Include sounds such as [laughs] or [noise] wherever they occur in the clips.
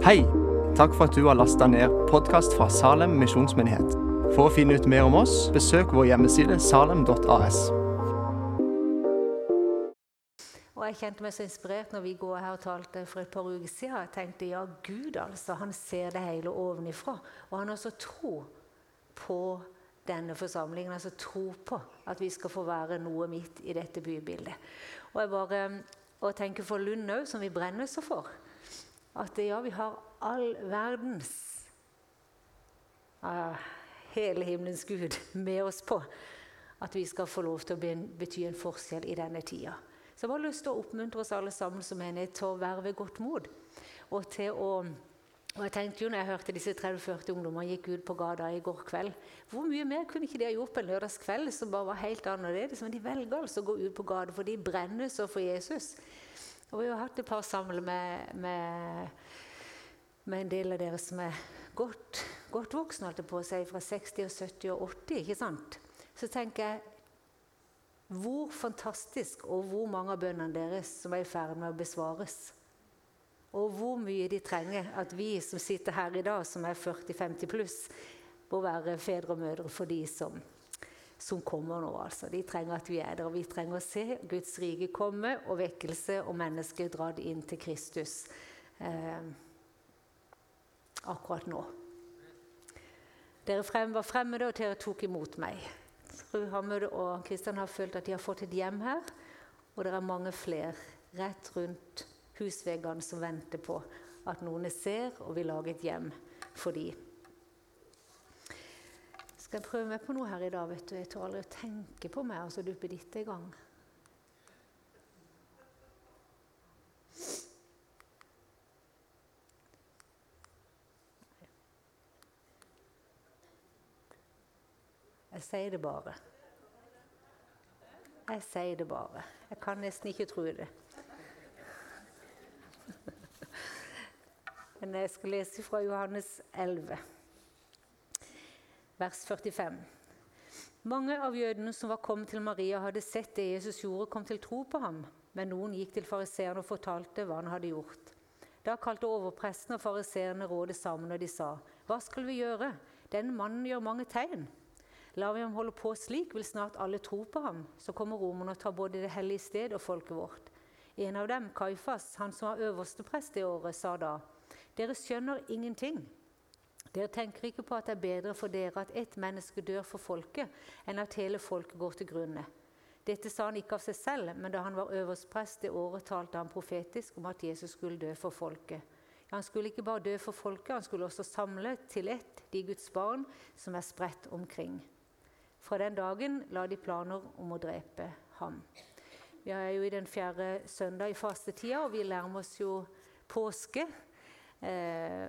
Hei! Takk for at du har lasta ned podkast fra Salem misjonsmyndighet. For å finne ut mer om oss, besøk vår hjemmeside salem.as. Og Jeg kjente meg så inspirert når vi går her og talte for et par uker siden. Jeg tenkte ja, Gud altså, han ser det hele ovenifra. Og han har også tro på denne forsamlingen. Altså tro på at vi skal få være noe midt i dette bybildet. Og jeg bare og tenker for Lund òg, som vi brenner så for. At ja, vi har all verdens uh, hele himmelens Gud [laughs] med oss på at vi skal få lov til å bety en forskjell i denne tida. Så jeg har lyst til å oppmuntre oss alle sammen som menighet til å være ved godt mot. Og til å og jeg tenkte jo når jeg hørte disse 30-40 ungdommene gikk ut på gata i går kveld Hvor mye mer kunne ikke de ha gjort på en lørdagskveld som bare var helt annerledes? Men de velger altså å gå ut på gata, for de brenner så for Jesus. Og Vi har hatt et par samler med, med, med, en del av dere som er godt, godt voksne, holdt på å si, fra 60, og 70 og 80. ikke sant? Så tenker jeg hvor fantastisk og hvor mange av bønnene deres som er i ferd med å besvares. Og hvor mye de trenger at vi som sitter her i dag, som er 40-50 pluss, må være fedre og mødre for de som, som kommer nå. altså. De trenger at vi er der. Og vi trenger å se Guds rike komme, og vekkelse og mennesker dratt inn til Kristus eh, akkurat nå. Dere frem, var fremmede, og dere tok imot meg. Fru Hammed og Kristian har følt at de har fått et hjem her, og det er mange flere rett rundt husveggene som venter på at noen ser og vil lage et hjem for dem. Skal jeg prøve meg på noe her i dag? vet du? Jeg tør aldri å tenke på meg og så duppe ditt i gang. Jeg sier det bare. Jeg sier det bare. Jeg kan nesten ikke tro det. [laughs] Men jeg skal lese fra Johannes 11, vers 45. Mange av jødene som var kommet til Maria, hadde sett det Jesus gjorde, kom til tro på ham. Men noen gikk til fariseerne og fortalte hva han hadde gjort. Da kalte overpresten og fariseerne rådet sammen, og de sa, Hva skal vi gjøre? Denne mannen gjør mange tegn. Lar vi ham holde på slik, vil snart alle tro på ham. Så kommer romerne og tar både det hellige sted og folket vårt. En av dem, Kaifas, han som var øverste prest det året, sa da:" Dere skjønner ingenting. Dere tenker ikke på at det er bedre for dere at ett menneske dør for folket, enn at hele folket går til grunne. Dette sa han ikke av seg selv, men da han var øverstprest det året, talte han profetisk om at Jesus skulle dø for folket. Han skulle ikke bare dø for folket, han skulle også samle til ett de Guds barn som er spredt omkring. Fra den dagen la de planer om å drepe ham. Vi er jo i den fjerde søndag i fastetida, og vi nærmer oss jo påske. Eh,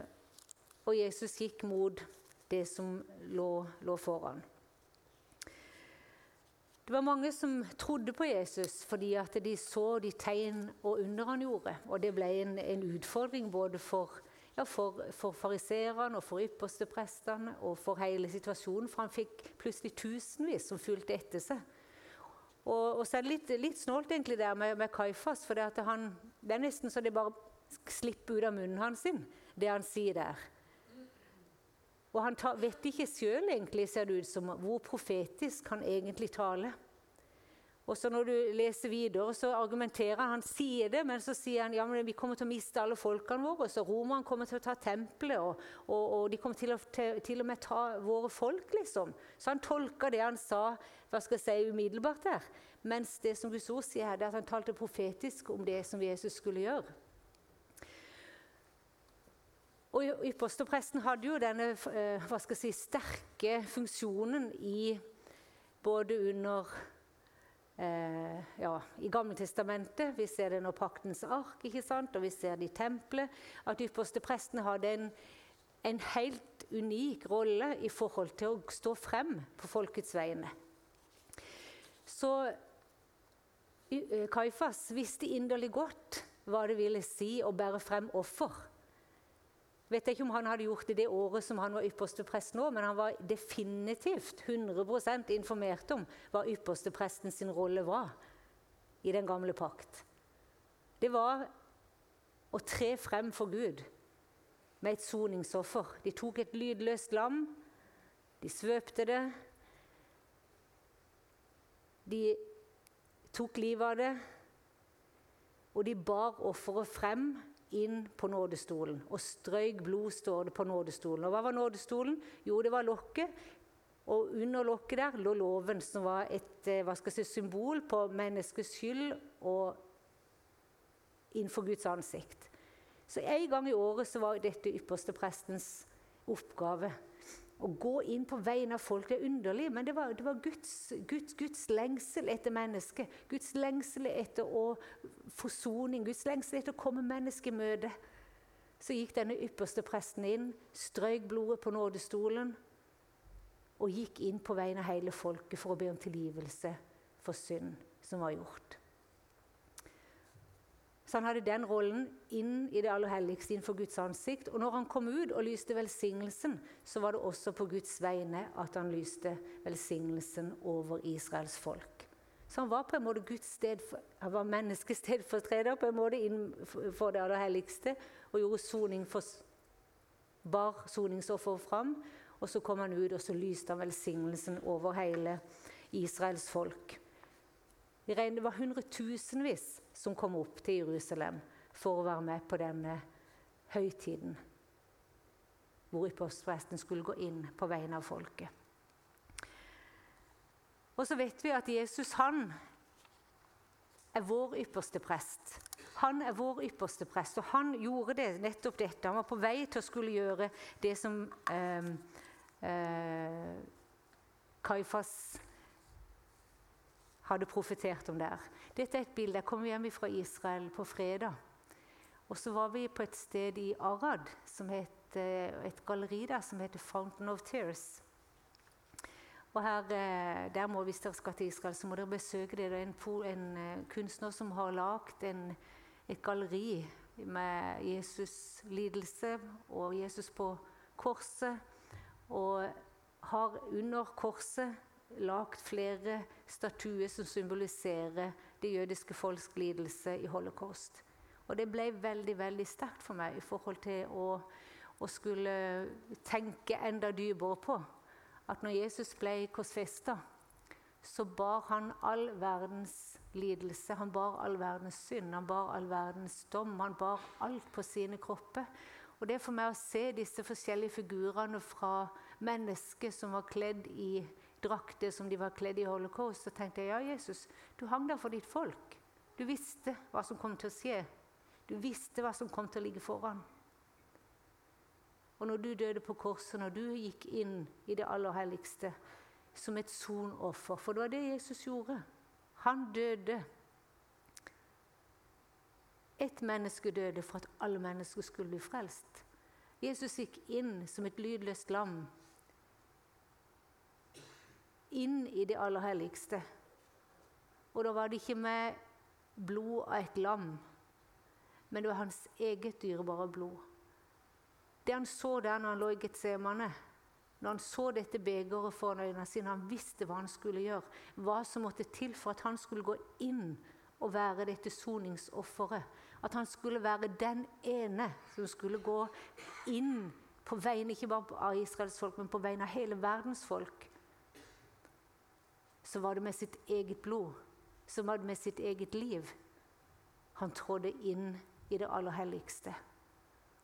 og Jesus gikk mot det som lå, lå, foran. Det var mange som trodde på Jesus fordi at de så de tegn og under han gjorde. Og det ble en, en utfordring både for, ja, for, for fariseerne og for yppersteprestene og for hele situasjonen, for han fikk plutselig tusenvis som fulgte etter seg. Og, og så er det litt, litt snålt egentlig der med, med Kaifas, for det, han, det er nesten så det bare slipper ut av munnen hans, det han sier der. Og han vet ikke sjøl, egentlig, ser det ut som, hvor profetisk han egentlig taler. Og så Når du leser videre, så argumenterer han. Han sier det, men så sier han ja, men vi kommer til å miste alle folkene våre. Så Romerne kommer til å ta tempelet, og, og, og, de kommer til å til, til og med ta våre folk. liksom. Så han tolka det han sa hva skal jeg si, umiddelbart der. Mens det som Guds ord sier her, det er at han talte profetisk om det som Jesus skulle gjøre. Og Ypperstepresten hadde jo denne eh, si, sterke funksjonen i både under eh, ja, i Gammeltestamentet. Vi ser det når Paktens ark, ikke sant? og vi ser det i tempelet. At ypperstepresten hadde en, en helt unik rolle i forhold til å stå frem på folkets vegne. Så eh, Kaifas visste inderlig godt hva det ville si å bære frem offer vet jeg ikke om han hadde gjort det det året som han var ypperste prest nå, men han var definitivt 100% informert om hva ypperste presten sin rolle var i den gamle pakt. Det var å tre frem for Gud med et soningsoffer. De tok et lydløst lam, de svøpte det. De tok livet av det, og de bar offeret frem inn på nådestolen. Og strøyk blod, står det på nådestolen. Og hva var nådestolen? Jo, det var lokket. Og under lokket der lå loven, som var et eh, si, symbol på menneskets skyld og innenfor Guds ansikt. Så En gang i året var dette ypperste prestens oppgave. Å gå inn på vegne av folk det er underlig, men det var, det var Guds, Guds, Guds, lengsel etter mennesket. Guds lengsel etter å forsoning, Guds lengsel etter å komme mennesket i møte. Så gikk denne ypperste presten inn, strøyk blodet på nådestolen og gikk inn på vegne av hele folket for å be om tilgivelse for synd som var gjort. Så han hadde den rollen inn i det aller helligste innenfor Guds ansikt. Og når han kom ut og lyste velsignelsen, så var det også på Guds vegne at han lyste velsignelsen over Israels folk. Så han var på en måte Guds sted, han var menneskets stedfortreder på en måte innenfor det aller helligste og gjorde soning for, bar soningsoffer fram. Og så kom han ut og så lyste han velsignelsen over hele Israels folk. Det var hundretusenvis som kom opp til Jerusalem for å være med på denne høytiden. Hvor ypperstepresten skulle gå inn på vegne av folket. Og så vet vi at Jesus han er vår ypperste prest. Han er vår ypperste prest, og han gjorde det, nettopp dette. Han var på vei til å skulle gjøre det som eh, eh, Kaifas hadde profetert om der. Dette er et bilde. Jeg kom hjem fra Israel på fredag. Og så var vi på et sted i Arad, het, eh, et galleri der som heter Fountain of Tears. Og her, eh, der må, Hvis dere skal til Israel, så må dere besøke det. Det er en, en eh, kunstner som har lagd et galleri med Jesus' lidelse og Jesus på korset. Og har under korset lagd flere statuer som symboliserer det jødiske folks lidelse i holocaust. Og det ble veldig veldig sterkt for meg i forhold til å, å skulle tenke enda dypere på at når Jesus ble korsfesta, så bar han all verdens lidelse. Han bar all verdens synd, han bar all verdens dom. Han bar alt på sine kropper. Og det er for meg å se disse forskjellige figurene fra mennesker som var kledd i drakter som de var kledd i holocaust, så tenkte jeg ja, Jesus, du hang der for ditt folk. Du visste hva som kom til å skje. Du visste hva som kom til å ligge foran. Og når du døde på korset, når du gikk inn i det aller helligste som et sonoffer For det var det Jesus gjorde. Han døde. Ett menneske døde for at alle mennesker skulle bli frelst. Jesus gikk inn som et lydløst lam inn i det aller helligste. Og da var det ikke med blod av et lam, men det var hans eget dyrebare blod. Det han så der når han lå i Getsemane, når han så dette begeret foran øynene sine, han visste hva han skulle gjøre, hva som måtte til for at han skulle gå inn og være dette soningsofferet. At han skulle være den ene som skulle gå inn på vegne ikke bare av Israels folk, men på vegne av hele verdens folk så var det med sitt eget blod, som var det med sitt eget liv. Han trådde inn i det aller helligste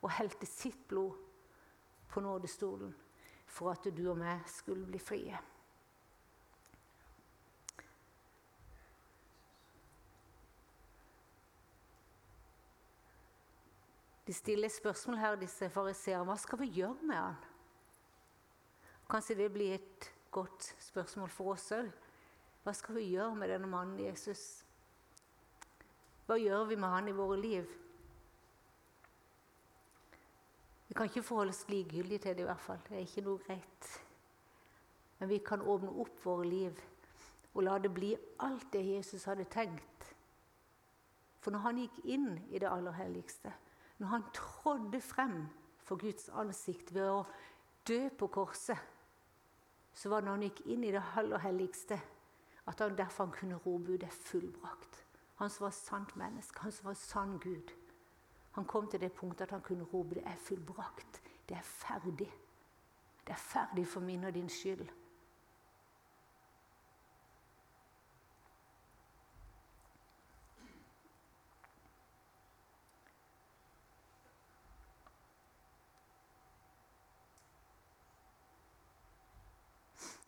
og helte sitt blod på nådestolen for at du og meg skulle bli frie. De stiller spørsmål her, disse fariseerne. Hva skal vi gjøre med han? Kanskje det blir et godt spørsmål for oss òg. Hva skal vi gjøre med denne mannen Jesus? Hva gjør vi med han i våre liv? Vi kan ikke forholde oss likegyldige til det, i hvert fall. Det er ikke noe greit. Men vi kan åpne opp våre liv og la det bli alt det Jesus hadde tenkt. For når han gikk inn i det aller helligste, når han trådde frem for Guds ansikt ved å dø på korset, så var det når han gikk inn i det aller helligste, at han derfor han kunne rope ut 'det er fullbrakt'. Han som var sant menneske, han som var sann Gud. Han kom til det punktet at han kunne rope det er fullbrakt. Det er ferdig. Det er ferdig for min og din skyld.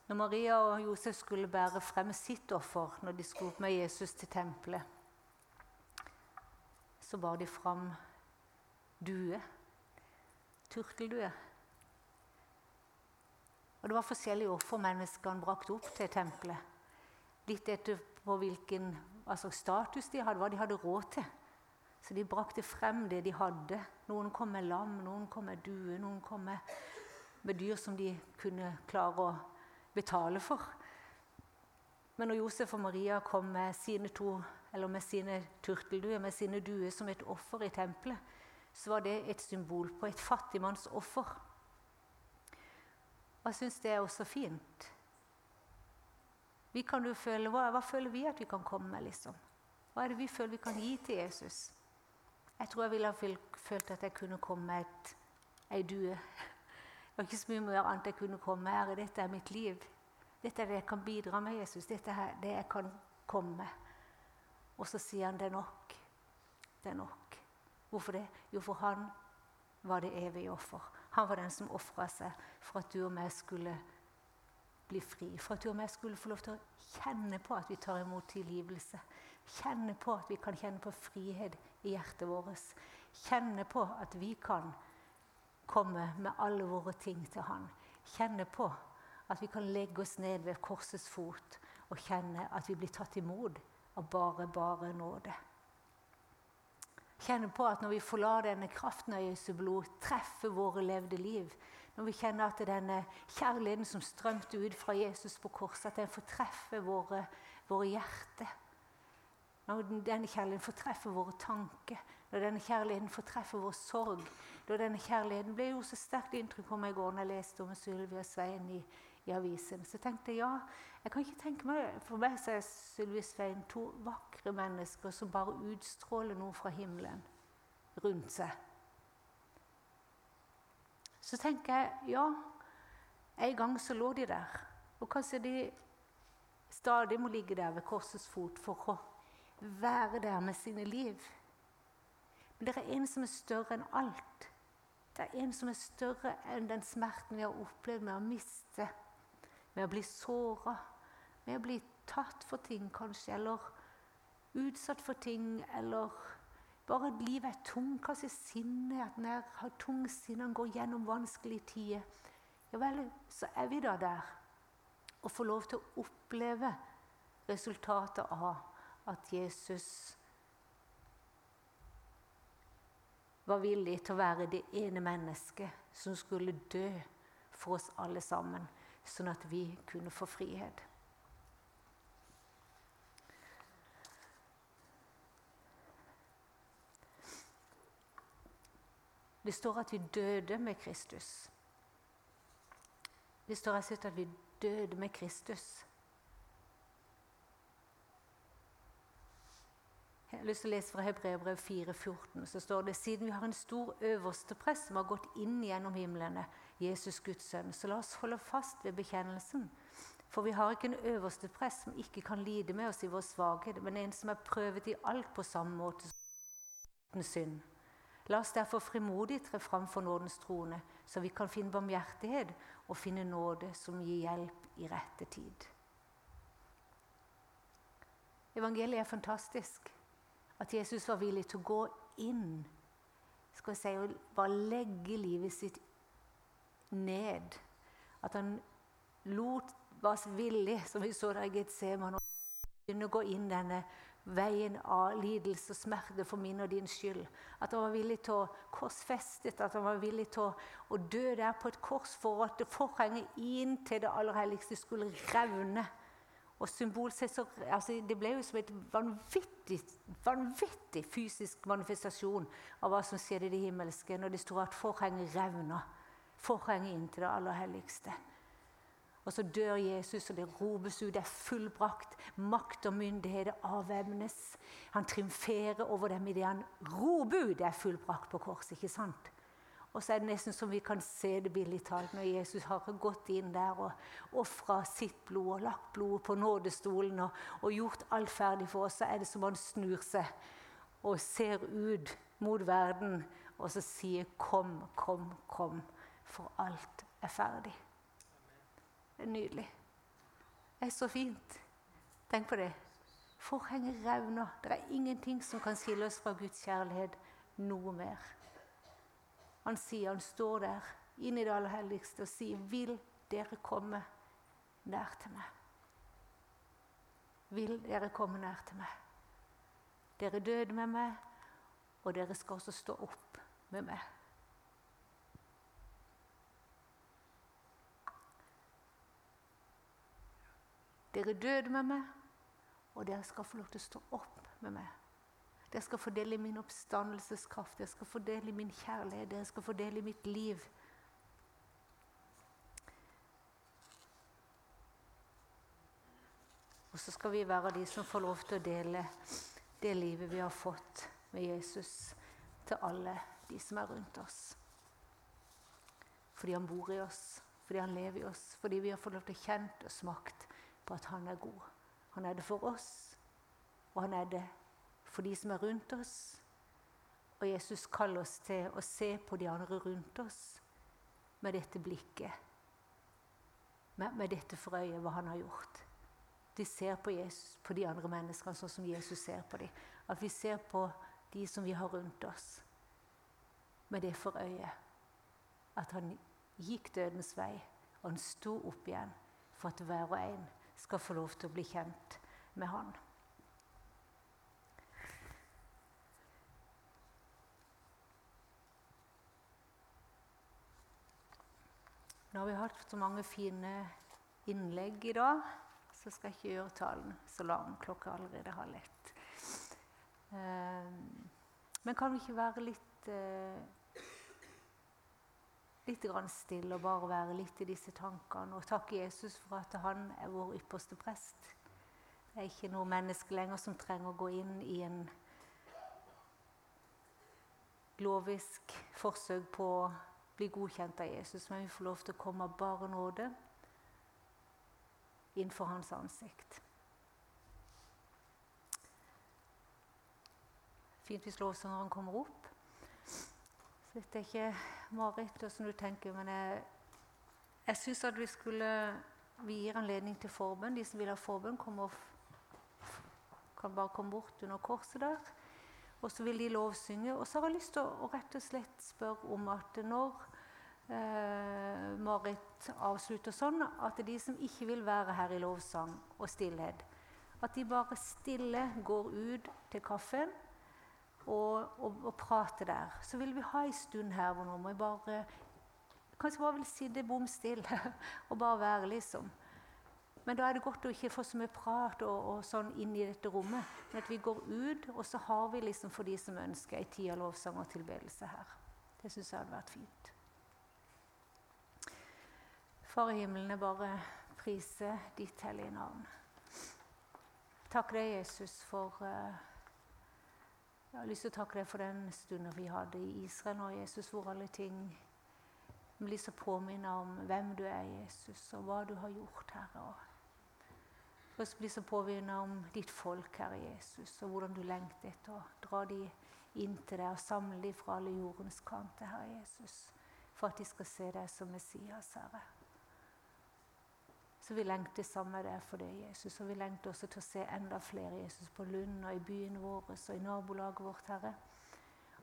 Når Maria og Josef skulle bære frem sitt offer når de skulle opp med Jesus til tempelet, så bar de fram due. Turteldue. Og det var forskjellige offer menneskene brakte opp til tempelet. Litt etter på hvilken altså status de hadde, hva de hadde råd til. Så de brakte frem det de hadde. Noen kom med lam, noen kom med due, noen kom med, med dyr som de kunne klare å betale for. Men når Josef og Maria kom med sine to, eller med sine turtelduer, med sine duer som et offer i tempelet, så var det et symbol på et fattigmannsoffer. Og jeg syns det er også fint. Vi kan jo føle, hva, hva, føler vi at vi kan komme med, liksom? Hva er det vi føler vi kan gi til Jesus? Jeg tror jeg ville ha følt at jeg kunne komme med et, ei due var ikke så mye mer annet jeg kunne komme her. Dette er mitt liv. Dette er det jeg kan bidra med, Jesus. Dette er det jeg kan komme med. Og så sier han det er nok. Det er nok. Hvorfor det? Jo, for han var det evige offer. Han var den som ofra seg for at du og meg skulle bli fri. For at du og meg skulle få lov til å kjenne på at vi tar imot tilgivelse. Kjenne på at vi kan kjenne på frihet i hjertet vårt. Kjenne på at vi kan komme med alle våre ting til Han. Kjenne på at vi kan legge oss ned ved korsets fot og kjenne at vi blir tatt imot av bare, bare nåde. Kjenne på at når vi forlater denne kraften av Jesu blod, treffer våre levde liv, når vi kjenner at denne kjærligheten som strømte ut fra Jesus på korset, at den får treffe våre, våre hjerter. Når denne kjærligheten får treffe våre tanker, når denne kjærligheten får treffe vår sorg, da denne kjærligheten ble jo så sterkt inntrykk på meg i går når jeg leste om Sylvia Svein i, i, avisen. Så tenkte jeg ja, jeg kan ikke tenke meg For meg så er Sylvia Svein to vakre mennesker som bare utstråler noe fra himmelen rundt seg. Så tenker jeg ja, en gang så lå de der. Og kanskje de stadig må ligge der ved korsets fot for å være der med sine liv. Men det er en som er større enn alt. Det er en som er større enn den smerten vi har opplevd med å miste, med å bli såra, med å bli tatt for ting kanskje, eller utsatt for ting, eller bare at livet er tungt. Kanskje sinnet, at en har tung sinne, går gjennom vanskelige tider. Ja vel, så er vi da der og får lov til å oppleve resultatet av at Jesus var villig til å være det ene mennesket som skulle dø for oss alle sammen, sånn at vi kunne få frihet. Det står at vi døde med Kristus. Det står at vi døde med Kristus. Jeg har lyst til å lese fra Hebreerbrev 4,14. Så står det siden vi har en stor øverste press som har gått inn gjennom himlene, Jesus Guds sønn, så la oss holde fast ved bekjennelsen. For vi har ikke en øverste press som ikke kan lide med oss i vår svakhet, men en som er prøvet i alt på samme måte som synd. La oss derfor frimodig tre fram for nådens trone, så vi kan finne barmhjertighet og finne nåde som gir hjelp i rette tid. Evangeliet er fantastisk. At Jesus var villig til å gå inn skal jeg si, og bare legge livet sitt ned. At han lot, var villig, som vi så der i Getseman, å gå inn denne veien av lidelse og smerte for min og din skyld. At han var villig til å korsfestet, at han var villig til å, å dø der på et kors for at forhenget inn til det aller helligste skulle revne. Og altså, Det ble jo som et vanvittig, vanvittig fysisk manifestasjon av hva som skjedde i det himmelske når det sto at forhenget revna. Forhenget inn til det aller helligste. Og så dør Jesus, og det ropes ut. Det er fullbrakt. Makt og myndighet avvæpnes. Han triumferer over dem idet han roper ut. Det er fullbrakt på korset, ikke sant? Og så er det nesten som vi kan se det billig talt når Jesus har gått inn der og ofra sitt blod og lagt blodet på nådestolen og, og, gjort alt ferdig for oss. Så er det som han snur seg og ser ut mot verden og så sier 'Kom, kom, kom', for alt er ferdig. Det er nydelig. Det er så fint. Tenk på det. Forhenget revner. Det er ingenting som kan skille oss fra Guds kjærlighet noe mer. Han sier, han står der inne i det aller helligste og sier, 'Vil dere komme nær til meg?' Vil dere komme nær til meg? Dere døde med meg, og dere skal også stå opp med meg. Dere døde med meg, og dere skal få lov til å stå opp med meg. Dere skal få del i min oppstandelseskraft, dere skal få del i min kjærlighet, dere skal få del i mitt liv. Og så skal vi være de som får lov til å dele det livet vi har fått med Jesus, til alle de som er rundt oss. Fordi han bor i oss, fordi han lever i oss, fordi vi har fått lov til å kjent og smakt på at han er god. Han er det for oss, og han er det for de som er rundt oss. Og Jesus kaller oss til å se på de andre rundt oss med dette blikket. Med, med dette for øye, hva han har gjort. De ser på, Jesus, på de andre menneskene sånn som Jesus ser på dem. At vi ser på de som vi har rundt oss, med det for øye. At han gikk dødens vei, og han sto opp igjen for at hver og en skal få lov til å bli kjent med han. Nå har vi hatt så mange fine innlegg i dag, så skal jeg ikke gjøre talen så lang. Klokka er allerede halv ett. Eh, men kan vi ikke være litt eh, litt stille og bare være litt i disse tankene og takke Jesus for at han er vår ypperste prest? Det er ikke noe menneske lenger som trenger å gå inn i en lovisk forsøk på bli godkjent av Jesus, men vi får lov til å komme av bare nåde innenfor hans ansikt. Fint hvis lovsangeren kommer opp. Så dette er ikke, Marit, som du tenker, men jeg, jeg syns at vi skulle Vi gir anledning til forbønn. De som vil ha forbønn, kan bare komme bort under korset der. Og så vil de lovsynge. Og så har jeg lyst til å rett og slett spørre om at når eh, Marit avslutter sånn at de som ikke vil være her i lovsang og stillhet, at de bare stille går ut til kaffen og, og, og prater der. Så vil vi ha en stund her hvor nå må bare Kanskje bare vil sitte bom stille [laughs] og bare være, liksom. Men da er det godt å ikke få så mye prat og, og sånn inn i dette rommet. Men at vi går ut, og så har vi liksom for de som ønsker ei tid av lovsang og tilbedelse her. Det syns jeg hadde vært fint. Far i himmelen, jeg bare priser ditt hellige navn. Takk deg, Jesus, for uh, Jeg har lyst til å takke deg for den stunden vi hadde i Israel nå, Jesus, hvor alle ting blir så påminnet om hvem du er, Jesus, og hva du har gjort, Herre. Og oss blir så påminnet om ditt folk, Herre Jesus, og hvordan du lengter etter å dra de inn til deg og samle de fra alle jordens kanter, Herre Jesus, for at de skal se deg som Messias, Herre. Så vi lengter sammen med deg for det, Jesus. Og vi lengter også til å se enda flere Jesus på Lund og i byen vår og i nabolaget vårt, Herre.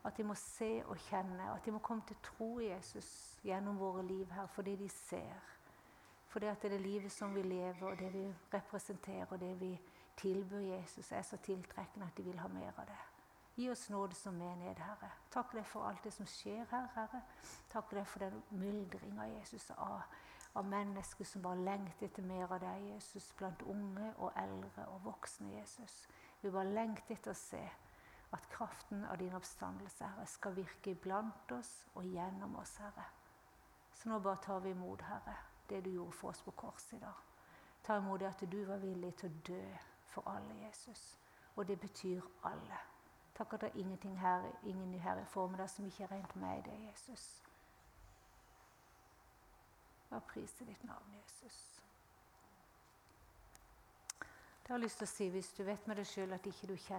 At de må se og kjenne, at de må komme til tro Jesus gjennom våre liv her fordi de ser. Fordi at det er det livet som vi lever, og det vi representerer, og det vi tilbyr Jesus, er så tiltrekkende at de vil ha mer av det. Gi oss nåde som menighet, Herre. Takk deg for alt det som skjer her, Herre. Takk deg for den myldringa, Jesus, av av mennesker som bare lengter etter mer av deg, Jesus, blant unge og eldre og voksne, Jesus. Vi bare lengter etter å se at kraften av din oppstandelse Herre, skal virke iblant oss og gjennom oss, Herre. Så nå bare tar vi imot, Herre. det du gjorde for oss på korset i dag. Ta imot det at du var villig til å dø for alle, Jesus. Og det betyr alle. Takk at det er ingenting her, ingen her i formiddag som ikke er rent med det, Jesus. Bare prise ditt navn, Jesus. Det har jeg lyst til å si, Hvis du vet med deg sjøl at ikke du kjenner